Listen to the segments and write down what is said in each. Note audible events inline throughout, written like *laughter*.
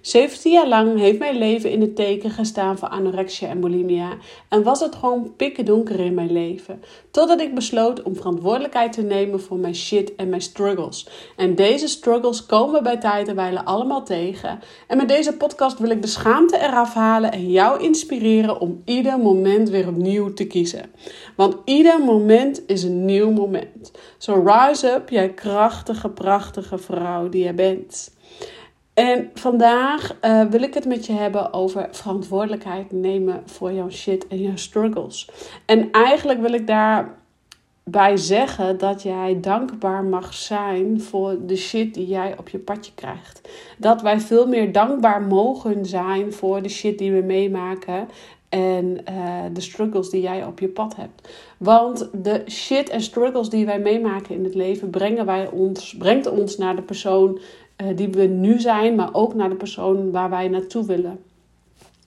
17 jaar lang heeft mijn leven in het teken gestaan van anorexia en bulimia en was het gewoon pikken donker in mijn leven. Totdat ik besloot om verantwoordelijkheid te nemen voor mijn shit en mijn struggles. En deze struggles komen bij tijd en allemaal tegen. En met deze podcast wil ik de schaamte eraf halen en jou inspireren om ieder moment weer opnieuw te kiezen. Want ieder moment is een nieuw moment. So rise up, jij krachtige, prachtige vrouw die je bent. En vandaag uh, wil ik het met je hebben over verantwoordelijkheid nemen voor jouw shit en jouw struggles. En eigenlijk wil ik daarbij zeggen dat jij dankbaar mag zijn voor de shit die jij op je padje krijgt. Dat wij veel meer dankbaar mogen zijn voor de shit die we meemaken en uh, de struggles die jij op je pad hebt. Want de shit en struggles die wij meemaken in het leven brengen wij ons, brengt ons naar de persoon die we nu zijn, maar ook naar de persoon waar wij naartoe willen.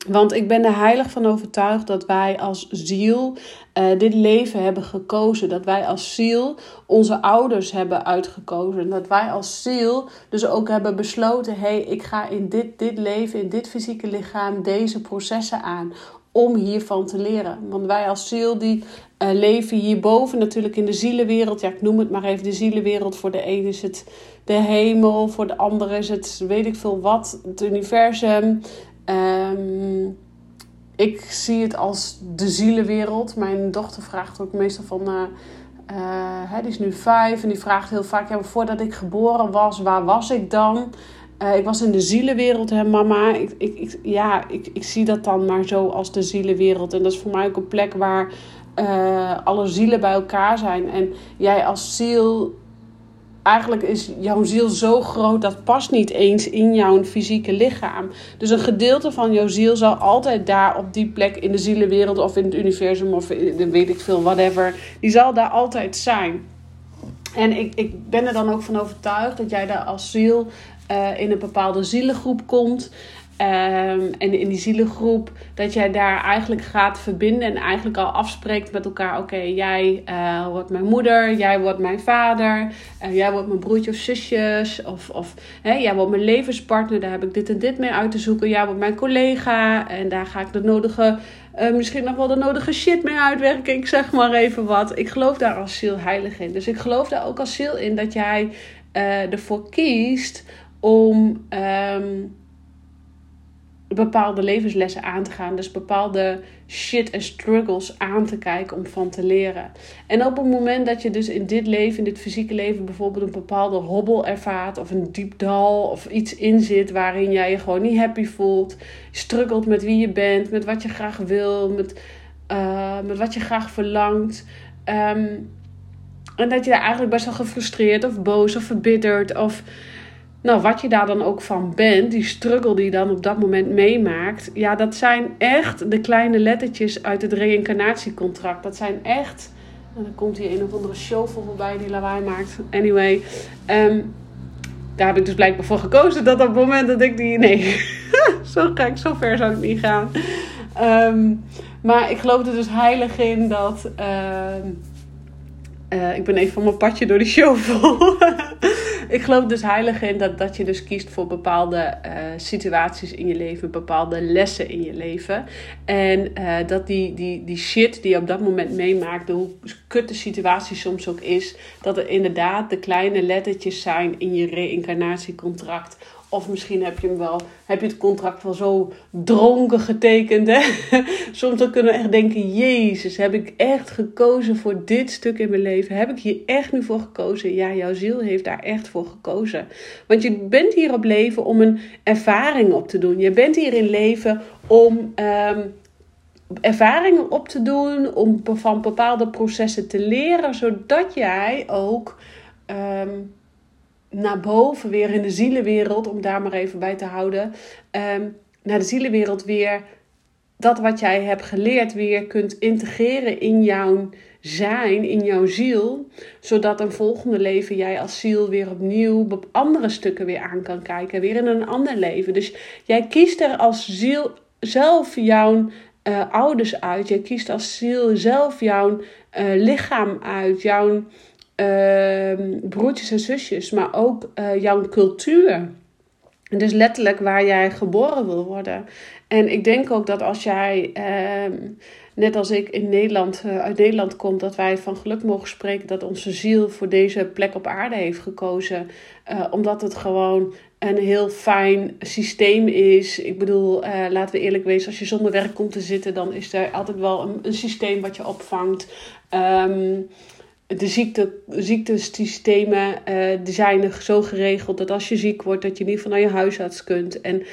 Want ik ben er heilig van overtuigd dat wij als ziel uh, dit leven hebben gekozen. Dat wij als ziel onze ouders hebben uitgekozen. Dat wij als ziel dus ook hebben besloten: hé, hey, ik ga in dit, dit leven, in dit fysieke lichaam deze processen aan om hiervan te leren. Want wij als ziel die uh, leven hierboven natuurlijk in de zielenwereld. Ja, ik noem het maar even de zielenwereld. Voor de een is het de hemel, voor de ander is het weet ik veel wat, het universum. Um, ik zie het als de zielenwereld. Mijn dochter vraagt ook meestal van... Uh, die is nu vijf en die vraagt heel vaak... Ja, voordat ik geboren was, waar was ik dan? Uh, ik was in de zielenwereld, hè, mama. Ik, ik, ja, ik, ik zie dat dan maar zo als de zielenwereld. En dat is voor mij ook een plek waar alle zielen bij elkaar zijn. En jij als ziel. Eigenlijk is jouw ziel zo groot dat past niet eens in jouw fysieke lichaam. Dus een gedeelte van jouw ziel zal altijd daar op die plek in de zielenwereld of in het universum of in, weet ik veel, whatever. Die zal daar altijd zijn. En ik, ik ben er dan ook van overtuigd dat jij daar als ziel uh, in een bepaalde zielengroep komt. Um, en in die zielengroep dat jij daar eigenlijk gaat verbinden en eigenlijk al afspreekt met elkaar: oké, jij uh, wordt mijn moeder, jij wordt mijn vader, uh, jij wordt mijn broertje of zusjes, of, of jij wordt mijn levenspartner, daar heb ik dit en dit mee uit te zoeken. Jij wordt mijn collega en daar ga ik de nodige, uh, misschien nog wel de nodige shit mee uitwerken. Ik zeg maar even wat. Ik geloof daar als ziel heilig in. Dus ik geloof daar ook als ziel in dat jij ervoor kiest om um, bepaalde levenslessen aan te gaan. Dus bepaalde shit en struggles aan te kijken om van te leren. En op het moment dat je dus in dit leven, in dit fysieke leven, bijvoorbeeld een bepaalde hobbel ervaart, of een diep dal, of iets in zit waarin jij je gewoon niet happy voelt, struggelt met wie je bent, met wat je graag wil, met, uh, met wat je graag verlangt. Um, en dat je daar eigenlijk best wel gefrustreerd of boos of verbitterd of nou, wat je daar dan ook van bent, die struggle die je dan op dat moment meemaakt, ja, dat zijn echt de kleine lettertjes uit het reïncarnatiecontract. Dat zijn echt. En dan komt hier een of andere show voorbij die lawaai maakt. Anyway, um, daar heb ik dus blijkbaar voor gekozen dat op het moment dat ik die. Nee, *laughs* zo gek, zo ver zou ik niet gaan. Um, maar ik geloof er dus heilig in dat. Uh, uh, ik ben even van mijn padje door die show vol *laughs* ik geloof dus heilig in dat, dat je dus kiest voor bepaalde uh, situaties in je leven, bepaalde lessen in je leven. En uh, dat die, die, die shit die je op dat moment meemaakt, hoe kut de situatie soms ook is, dat er inderdaad de kleine lettertjes zijn in je reïncarnatiecontract of misschien heb je hem wel, heb je het contract wel zo dronken getekend. Hè? *laughs* Soms dan kunnen we echt denken: Jezus, heb ik echt gekozen voor dit stuk in mijn leven? Heb ik hier echt nu voor gekozen? Ja, jouw ziel heeft daar echt voor gekozen. Want je bent hier op leven om een ervaring op te doen. Je bent hier in leven om. Um, ervaringen op te doen, om van bepaalde processen te leren, zodat jij ook um, naar boven, weer in de zielenwereld, om daar maar even bij te houden, um, naar de zielenwereld weer dat wat jij hebt geleerd weer kunt integreren in jouw zijn in jouw ziel, zodat een volgende leven jij als ziel weer opnieuw op andere stukken weer aan kan kijken, weer in een ander leven. Dus jij kiest er als ziel zelf jouw uh, ouders uit. Jij kiest als ziel zelf jouw uh, lichaam uit, jouw uh, broertjes en zusjes, maar ook uh, jouw cultuur. Dus letterlijk waar jij geboren wil worden. En ik denk ook dat als jij, ehm, net als ik in Nederland, uit Nederland komt, dat wij van geluk mogen spreken dat onze ziel voor deze plek op aarde heeft gekozen. omdat het gewoon een heel fijn systeem is. Ik bedoel, uh, laten we eerlijk wezen, als je zonder werk komt te zitten, dan is er altijd wel een, een systeem wat je opvangt. Um, de ziekte, ziektesystemen uh, die zijn zo geregeld dat als je ziek wordt, dat je niet van naar je huisarts kunt. En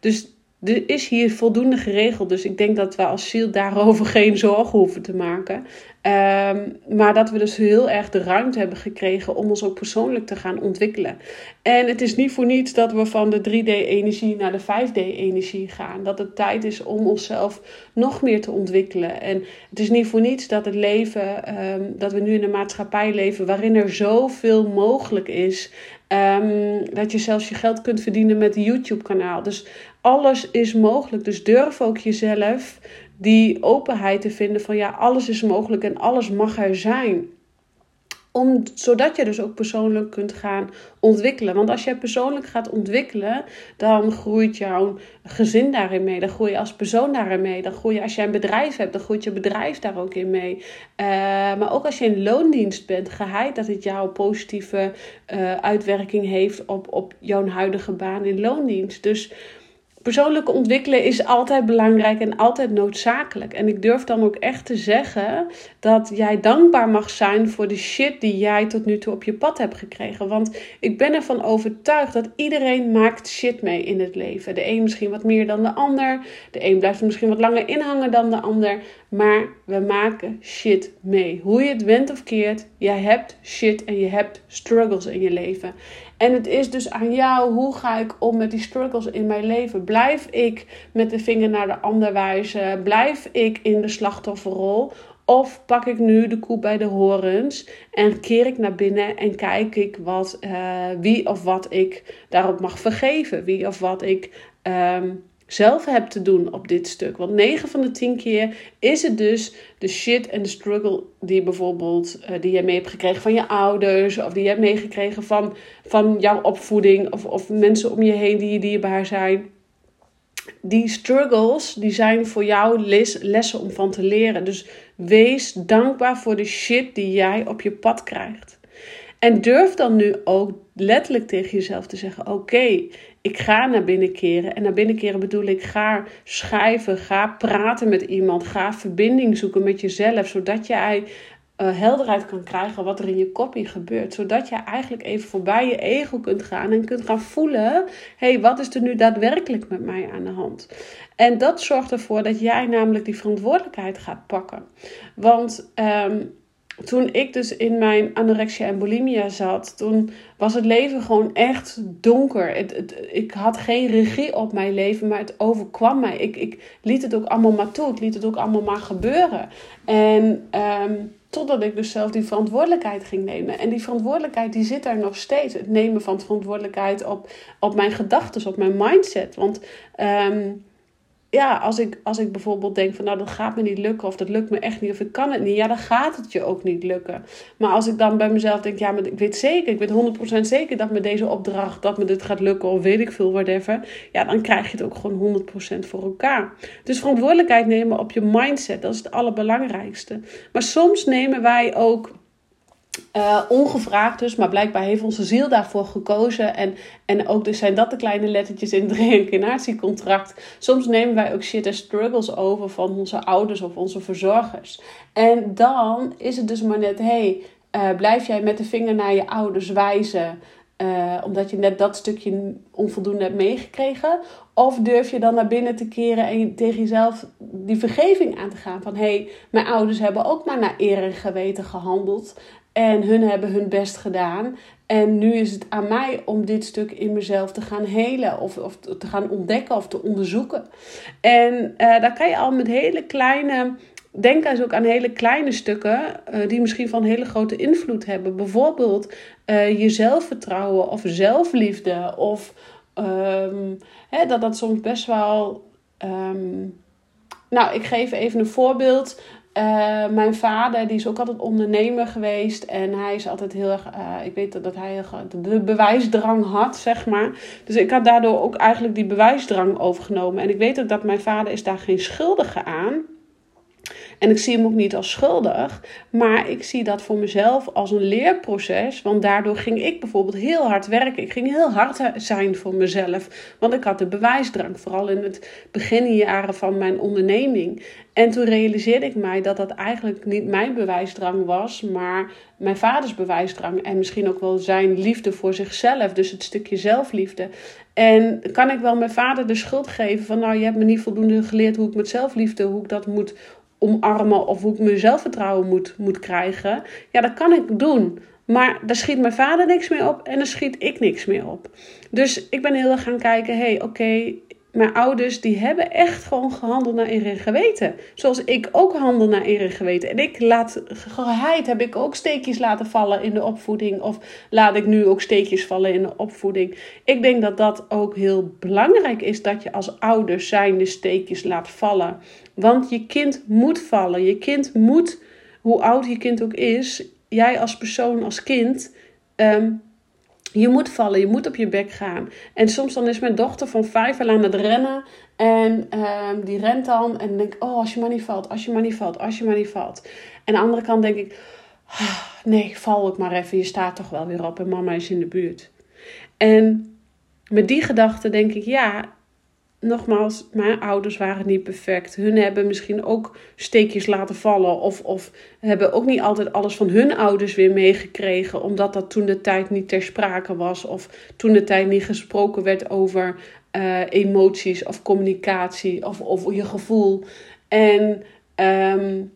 dus er is hier voldoende geregeld. Dus ik denk dat we als ziel daarover *laughs* geen zorgen hoeven te maken. Um, maar dat we dus heel erg de ruimte hebben gekregen om ons ook persoonlijk te gaan ontwikkelen. En het is niet voor niets dat we van de 3D-energie naar de 5D-energie gaan. Dat het tijd is om onszelf nog meer te ontwikkelen. En het is niet voor niets dat het leven, um, dat we nu in een maatschappij leven waarin er zoveel mogelijk is. Um, dat je zelfs je geld kunt verdienen met een YouTube-kanaal. Dus alles is mogelijk. Dus durf ook jezelf die openheid te vinden van ja, alles is mogelijk en alles mag er zijn. Om, zodat je dus ook persoonlijk kunt gaan ontwikkelen. Want als jij persoonlijk gaat ontwikkelen, dan groeit jouw gezin daarin mee. Dan groei je als persoon daarin mee. Dan groei je als jij een bedrijf hebt, dan groeit je bedrijf daar ook in mee. Uh, maar ook als je in loondienst bent, geheid dat het jouw positieve uh, uitwerking heeft op, op jouw huidige baan in loondienst. Dus persoonlijke ontwikkelen is altijd belangrijk en altijd noodzakelijk. En ik durf dan ook echt te zeggen dat jij dankbaar mag zijn voor de shit die jij tot nu toe op je pad hebt gekregen. Want ik ben ervan overtuigd dat iedereen maakt shit mee in het leven. De een misschien wat meer dan de ander. De een blijft misschien wat langer inhangen dan de ander. Maar we maken shit mee. Hoe je het went of keert, jij hebt shit en je hebt struggles in je leven. En het is dus aan jou, hoe ga ik om met die struggles in mijn leven? Blijf ik met de vinger naar de ander wijzen? Blijf ik in de slachtofferrol? Of pak ik nu de koe bij de horens en keer ik naar binnen en kijk ik wat, uh, wie of wat ik daarop mag vergeven? Wie of wat ik um, zelf hebt te doen op dit stuk. Want 9 van de 10 keer is het dus de shit en de struggle die bijvoorbeeld uh, die je mee hebt gekregen van je ouders of die je hebt meegekregen van, van jouw opvoeding of, of mensen om je heen die je dierbaar zijn. Die struggles die zijn voor jou les, lessen om van te leren. Dus wees dankbaar voor de shit die jij op je pad krijgt. En durf dan nu ook letterlijk tegen jezelf te zeggen: Oké, ik ga naar binnen keren. En naar binnen keren bedoel ik ga schrijven, ga praten met iemand, ga verbinding zoeken met jezelf, zodat jij uh, helderheid kan krijgen wat er in je kopie gebeurt. Zodat je eigenlijk even voorbij je ego kunt gaan en kunt gaan voelen: hey, wat is er nu daadwerkelijk met mij aan de hand? En dat zorgt ervoor dat jij namelijk die verantwoordelijkheid gaat pakken. Want. Um, toen ik dus in mijn anorexia en bulimia zat, toen was het leven gewoon echt donker. Ik had geen regie op mijn leven, maar het overkwam mij. Ik, ik liet het ook allemaal maar toe. Ik liet het ook allemaal maar gebeuren. En um, totdat ik dus zelf die verantwoordelijkheid ging nemen. En die verantwoordelijkheid die zit er nog steeds. Het nemen van verantwoordelijkheid op, op mijn gedachten, op mijn mindset. Want um, ja, als ik, als ik bijvoorbeeld denk van nou dat gaat me niet lukken of dat lukt me echt niet of ik kan het niet, ja dan gaat het je ook niet lukken. Maar als ik dan bij mezelf denk, ja maar ik weet zeker, ik weet 100% zeker dat me deze opdracht, dat me dit gaat lukken of weet ik veel, whatever. Ja, dan krijg je het ook gewoon 100% voor elkaar. Dus verantwoordelijkheid nemen op je mindset, dat is het allerbelangrijkste. Maar soms nemen wij ook uh, ongevraagd dus, maar blijkbaar heeft onze ziel daarvoor gekozen. En, en ook dus zijn dat de kleine lettertjes in het *laughs* reïncarnatiecontract. Soms nemen wij ook shit en struggles over van onze ouders of onze verzorgers. En dan is het dus maar net, hey, uh, blijf jij met de vinger naar je ouders wijzen... Uh, omdat je net dat stukje onvoldoende hebt meegekregen? Of durf je dan naar binnen te keren en tegen jezelf die vergeving aan te gaan? Van hé, hey, mijn ouders hebben ook maar naar eer en geweten gehandeld. En hun hebben hun best gedaan. En nu is het aan mij om dit stuk in mezelf te gaan helen. Of, of te gaan ontdekken of te onderzoeken. En uh, daar kan je al met hele kleine denk eens ook aan hele kleine stukken uh, die misschien van hele grote invloed hebben. Bijvoorbeeld uh, je zelfvertrouwen of zelfliefde. Of um, hè, dat dat soms best wel. Um, nou, ik geef even een voorbeeld. Uh, mijn vader die is ook altijd ondernemer geweest. En hij is altijd heel erg. Uh, ik weet dat hij de bewijsdrang had, zeg maar. Dus ik had daardoor ook eigenlijk die bewijsdrang overgenomen. En ik weet ook dat mijn vader is daar geen schuldige aan. En ik zie hem ook niet als schuldig, maar ik zie dat voor mezelf als een leerproces. Want daardoor ging ik bijvoorbeeld heel hard werken. Ik ging heel hard zijn voor mezelf. Want ik had de bewijsdrang, vooral in het beginjaren van mijn onderneming. En toen realiseerde ik mij dat dat eigenlijk niet mijn bewijsdrang was, maar mijn vaders bewijsdrang. En misschien ook wel zijn liefde voor zichzelf, dus het stukje zelfliefde. En kan ik wel mijn vader de schuld geven van, nou, je hebt me niet voldoende geleerd hoe ik met zelfliefde, hoe ik dat moet omarmen of hoe ik mijn zelfvertrouwen moet, moet krijgen. Ja, dat kan ik doen. Maar daar schiet mijn vader niks meer op en daar schiet ik niks meer op. Dus ik ben heel erg gaan kijken, hé, hey, oké, mijn ouders die hebben echt gewoon gehandeld naar eer en geweten. Zoals ik ook handel naar eer en geweten. En ik laat geheid, heb ik ook steekjes laten vallen in de opvoeding. Of laat ik nu ook steekjes vallen in de opvoeding. Ik denk dat dat ook heel belangrijk is dat je als ouders zijnde steekjes laat vallen. Want je kind moet vallen. Je kind moet, hoe oud je kind ook is, jij als persoon, als kind, ehm, je moet vallen, je moet op je bek gaan. En soms dan is mijn dochter van vijf al aan het rennen. En um, die rent dan en denk oh, als je maar niet valt, als je maar niet valt, als je maar niet valt. En aan de andere kant denk ik, ah, nee, val ik maar even, je staat toch wel weer op en mama is in de buurt. En met die gedachte denk ik, ja, nogmaals, mijn ouders waren niet perfect. Hun hebben misschien ook steekjes laten vallen. Of, of hebben ook niet altijd alles van hun ouders weer meegekregen. Omdat dat toen de tijd niet ter sprake was. Of toen de tijd niet gesproken werd over uh, emoties of communicatie of, of je gevoel. En um,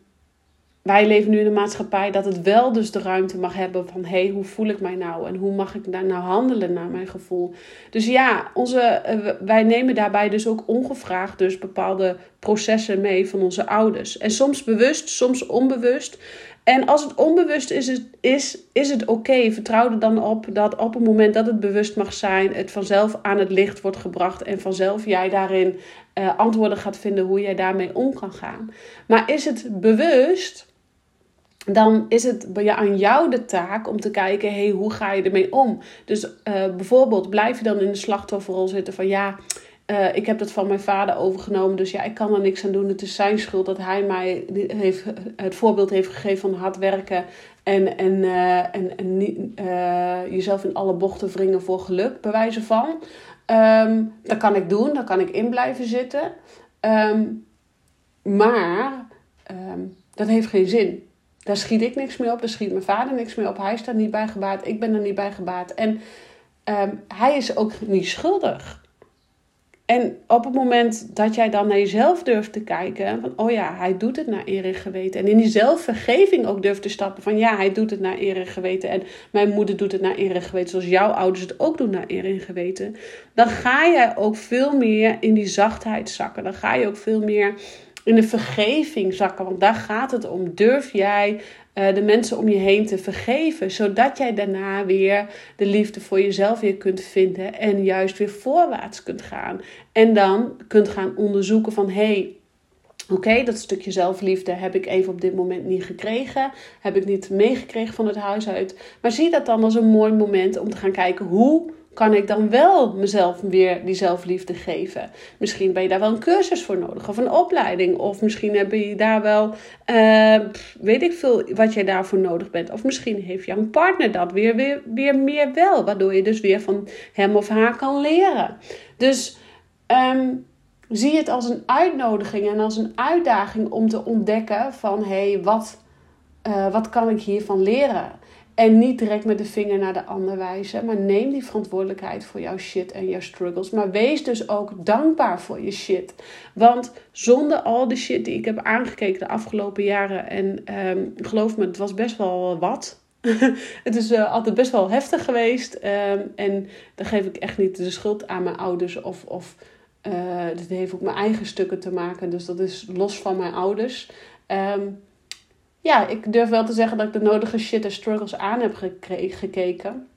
wij leven nu in een maatschappij dat het wel dus de ruimte mag hebben van hé, hey, hoe voel ik mij nou en hoe mag ik daar nou handelen naar mijn gevoel. Dus ja, onze, eh, wij nemen daarbij dus ook ongevraagd dus bepaalde processen mee van onze ouders. En soms bewust, soms onbewust. En als het onbewust is, is, is, het oké. Vertrouw er dan op dat op het moment dat het bewust mag zijn, het vanzelf aan het licht wordt gebracht en vanzelf jij daarin uh, antwoorden gaat vinden hoe jij daarmee om kan gaan. Maar is het bewust? Dan is het aan jou de taak om te kijken, hey, hoe ga je ermee om? Dus uh, bijvoorbeeld, blijf je dan in de slachtofferrol zitten van ja, uh, ik heb dat van mijn vader overgenomen, dus ja, ik kan er niks aan doen. Het is zijn schuld dat hij mij heeft, het voorbeeld heeft gegeven van hard werken en, en, uh, en, en jezelf in alle bochten wringen voor geluk, bij wijze van. Um, dat kan ik doen, daar kan ik in blijven zitten. Um, maar um, dat heeft geen zin. Daar schiet ik niks mee op, daar schiet mijn vader niks mee op. Hij is daar niet bij gebaat, ik ben er niet bij gebaat. En um, hij is ook niet schuldig. En op het moment dat jij dan naar jezelf durft te kijken, van oh ja, hij doet het naar eer en geweten. En in die zelfvergeving ook durft te stappen van ja, hij doet het naar eer en geweten. En mijn moeder doet het naar eer en geweten, zoals jouw ouders het ook doen naar eer en geweten. Dan ga je ook veel meer in die zachtheid zakken. Dan ga je ook veel meer in de vergeving zakken. Want daar gaat het om. Durf jij uh, de mensen om je heen te vergeven, zodat jij daarna weer de liefde voor jezelf weer kunt vinden en juist weer voorwaarts kunt gaan. En dan kunt gaan onderzoeken van hé. Hey, Oké, dat stukje zelfliefde heb ik even op dit moment niet gekregen. Heb ik niet meegekregen van het huis uit. Maar zie dat dan als een mooi moment om te gaan kijken hoe kan ik dan wel mezelf weer die zelfliefde geven? Misschien ben je daar wel een cursus voor nodig of een opleiding. Of misschien heb je daar wel, uh, weet ik veel, wat jij daarvoor nodig bent. Of misschien heeft jouw partner dat weer, weer, weer meer wel. Waardoor je dus weer van hem of haar kan leren. Dus um, zie het als een uitnodiging en als een uitdaging om te ontdekken van... hé, hey, wat, uh, wat kan ik hiervan leren? En niet direct met de vinger naar de ander wijzen. Maar neem die verantwoordelijkheid voor jouw shit en jouw struggles. Maar wees dus ook dankbaar voor je shit. Want zonder al de shit die ik heb aangekeken de afgelopen jaren. En um, geloof me, het was best wel wat. *laughs* het is uh, altijd best wel heftig geweest. Um, en dan geef ik echt niet de schuld aan mijn ouders. Of, of uh, dit heeft ook mijn eigen stukken te maken. Dus dat is los van mijn ouders. ehm, ja, ik durf wel te zeggen dat ik de nodige shit en struggles aan heb gekeken.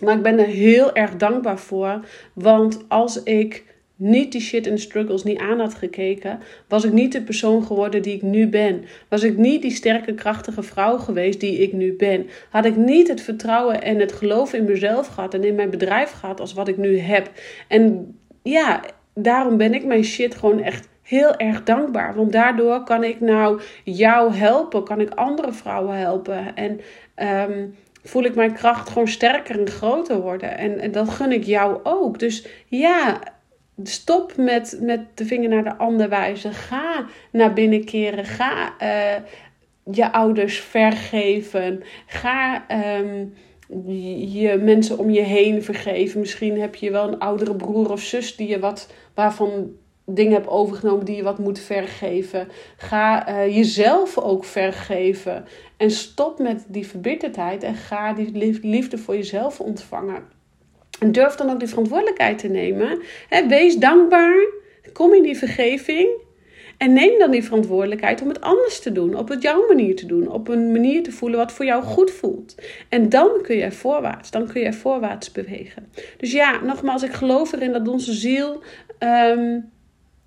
Maar ik ben er heel erg dankbaar voor. Want als ik niet die shit en struggles niet aan had gekeken, was ik niet de persoon geworden die ik nu ben. Was ik niet die sterke, krachtige vrouw geweest die ik nu ben. Had ik niet het vertrouwen en het geloof in mezelf gehad en in mijn bedrijf gehad als wat ik nu heb. En ja, daarom ben ik mijn shit gewoon echt heel erg dankbaar. Want daardoor kan ik nou jou helpen, kan ik andere vrouwen helpen. En ehm, voel ik mijn kracht gewoon sterker en groter worden. En, en dat gun ik jou ook. Dus ja, stop met, met de vinger naar de ander wijzen. Ga naar binnen keren. Ga uh, je ouders vergeven. Ga um, je mensen om je heen vergeven. Misschien heb je wel een oudere broer of zus die je wat, waarvan dingen hebt overgenomen die je wat moet vergeven. Ga uh, jezelf ook vergeven. En stop met die verbitterdheid en ga die liefde voor jezelf ontvangen. En durf dan ook die verantwoordelijkheid te nemen. wees dankbaar. Kom in die vergeving. En neem dan die verantwoordelijkheid om het anders te doen. Op het jouw manier te doen. Op een manier te voelen wat voor jou goed voelt. En dan kun je voorwaarts. Dan kun je voorwaarts bewegen. Dus ja, nogmaals, ik geloof erin dat onze ziel. Ehm,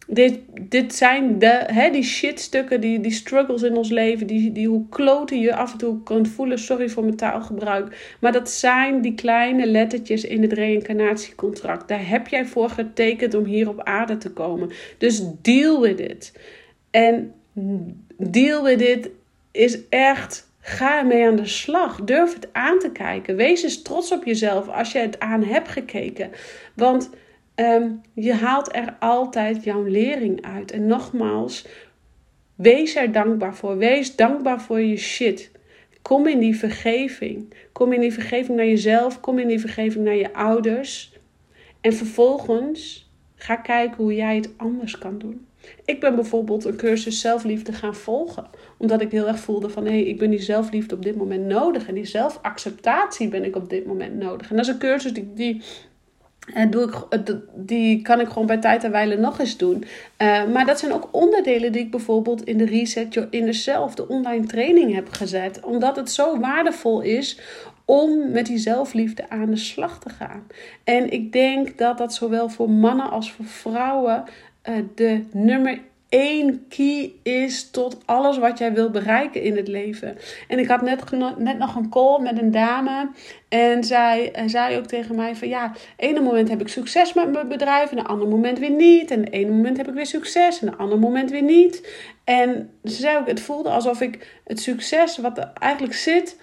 dit, dit zijn de, hè, die shitstukken, die, die struggles in ons leven, die, die hoe kloten je af en toe kunt voelen. Sorry voor mijn taalgebruik. Maar dat zijn die kleine lettertjes in het reïncarnatiecontract. Daar heb jij voor getekend om hier op aarde te komen. Dus deal with it. En deal with it is echt. Ga ermee aan de slag. Durf het aan te kijken. Wees eens trots op jezelf als je het aan hebt gekeken. Want Ehm, je haalt er altijd jouw lering uit. En nogmaals, wees er dankbaar voor. Wees dankbaar voor je shit. Kom in die vergeving. Kom in die vergeving naar jezelf. Kom in die vergeving naar je ouders. En vervolgens ga kijken hoe jij het anders kan doen. Ik ben bijvoorbeeld een cursus zelfliefde gaan volgen. Omdat ik heel erg voelde van hé, hey, ik ben die zelfliefde op dit moment nodig. En die zelfacceptatie ben ik op dit moment nodig. En dat is een cursus die, die en die kan ik gewoon bij tijd en wijle nog eens doen. Uh, maar dat zijn ook onderdelen die ik bijvoorbeeld in de Reset Your Inner Self, de online training, heb gezet. Omdat het zo waardevol is om met die zelfliefde aan de slag te gaan. En ik denk dat dat zowel voor mannen als voor vrouwen uh, de nummer één key is tot alles wat jij wil bereiken in het leven. En ik had net, net nog een call met een dame. En zij zei ook tegen mij van ja, ene moment heb ik succes met mijn bedrijf. En een ander moment weer niet. En ene moment heb ik weer succes. En een ander moment weer niet. En ze zei ook, het voelde alsof ik het succes wat er eigenlijk zit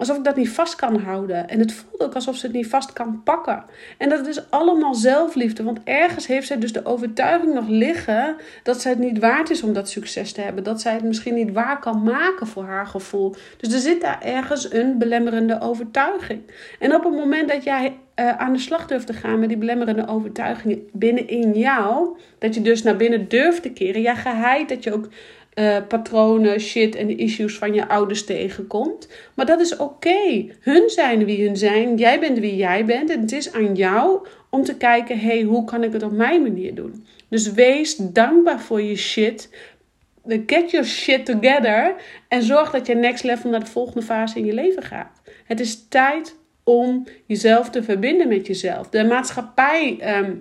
Alsof ik dat niet vast kan houden. En het voelt ook alsof ze het niet vast kan pakken. En dat is allemaal zelfliefde. Want ergens heeft zij dus de overtuiging nog liggen dat zij het niet waard is om dat succes te hebben. Dat zij het misschien niet waar kan maken voor haar gevoel. Dus er zit daar ergens een belemmerende overtuiging. En op het moment dat jij uh, aan de slag durft te gaan met die belemmerende overtuigingen binnenin jou. Dat je dus naar binnen durft te keren. Ja, geheid dat je ook uh, patronen, shit en issues van je ouders tegenkomt. Maar dat is oké. Hun zijn wie hun zijn. Jij bent wie jij bent. En het is aan jou om te kijken: hey, hoe kan ik het op mijn manier doen? Dus wees dankbaar voor je shit. Get your shit together. En zorg dat je next level naar de volgende fase in je leven gaat. Het is tijd om jezelf te verbinden met jezelf. De maatschappij. Ehm,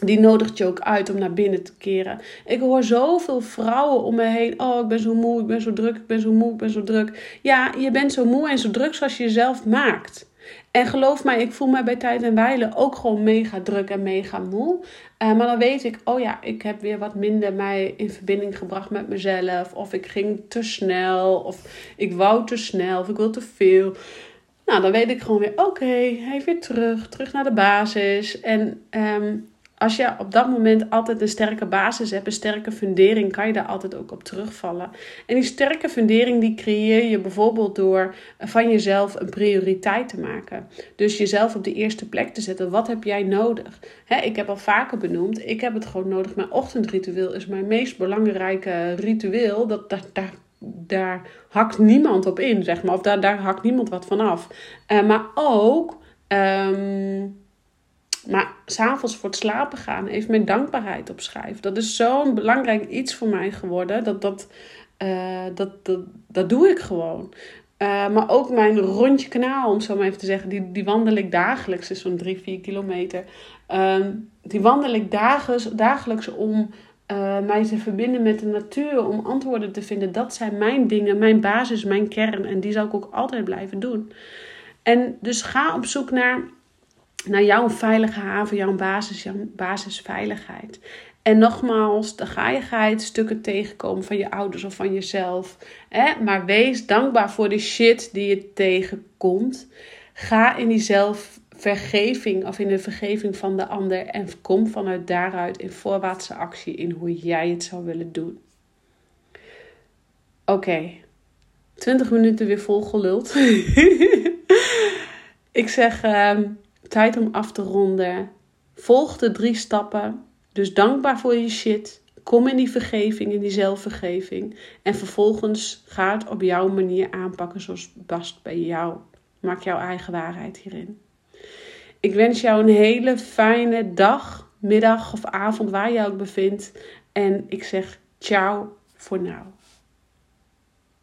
die nodigt je ook uit om naar binnen te keren. Ik hoor zoveel vrouwen om me heen. Oh, ik ben zo moe, ik ben zo druk, ik ben zo moe, ik ben zo druk. Ja, je bent zo moe en zo druk zoals je jezelf maakt. En geloof mij, ik voel me bij tijd en wijle ook gewoon mega druk en mega moe. Uh, maar dan weet ik, oh ja, ik heb weer wat minder mij in verbinding gebracht met mezelf. Of ik ging te snel, of ik wou te snel, of ik wil te veel. Nou, dan weet ik gewoon weer, oké, okay, weer terug, terug naar de basis. En um, als je op dat moment altijd een sterke basis hebt, een sterke fundering, kan je daar altijd ook op terugvallen. En die sterke fundering die creëer je bijvoorbeeld door van jezelf een prioriteit te maken. Dus jezelf op de eerste plek te zetten. Wat heb jij nodig? ik heb al vaker benoemd, ik heb het gewoon nodig. Mijn ochtendritueel is mijn meest belangrijke ritueel. Dat, daar, daar hakt niemand op in, zeg maar. Of daar, daar hakt niemand wat van af. Uh, maar ook... Um, maar s'avonds voor het slapen gaan even mijn dankbaarheid opschrijven. Dat is zo'n belangrijk iets voor mij geworden. Dat, dat, Uh, dat, dat, dat doe ik gewoon. Uh, maar ook mijn rondje kanaal, om zo maar even te zeggen, die, die wandel ik dagelijks, is zo'n 3, 4 kilometer. Uh, die wandel ik dagelijks, dagelijks om uh, mij te verbinden met de natuur, om antwoorden te vinden. Dat zijn mijn dingen, mijn basis, mijn kern. En die zal ik ook altijd blijven doen. En dus ga op zoek naar, naar jouw veilige haven, jouw basis, jouw basisveiligheid. En nogmaals, dan ga je stukken tegenkomen van je ouders of van jezelf. Hè? Maar wees dankbaar voor de shit die je tegenkomt. Ga in die zelfvergeving of in de vergeving van de ander. En kom vanuit daaruit in voorwaartse actie in hoe jij het zou willen doen. Oké, okay. 20 minuten weer vol geluld. *laughs* Ik zeg um, tijd om af te ronden. Volg de drie stappen dus dankbaar voor je shit. Kom in die vergeving, in die zelfvergeving. En vervolgens ga het op jouw manier aanpakken zoals past bij jou. Maak jouw eigen waarheid hierin. Ik wens jou een hele fijne dag, middag of avond waar je ook bevindt. En ik zeg ciao voor nu.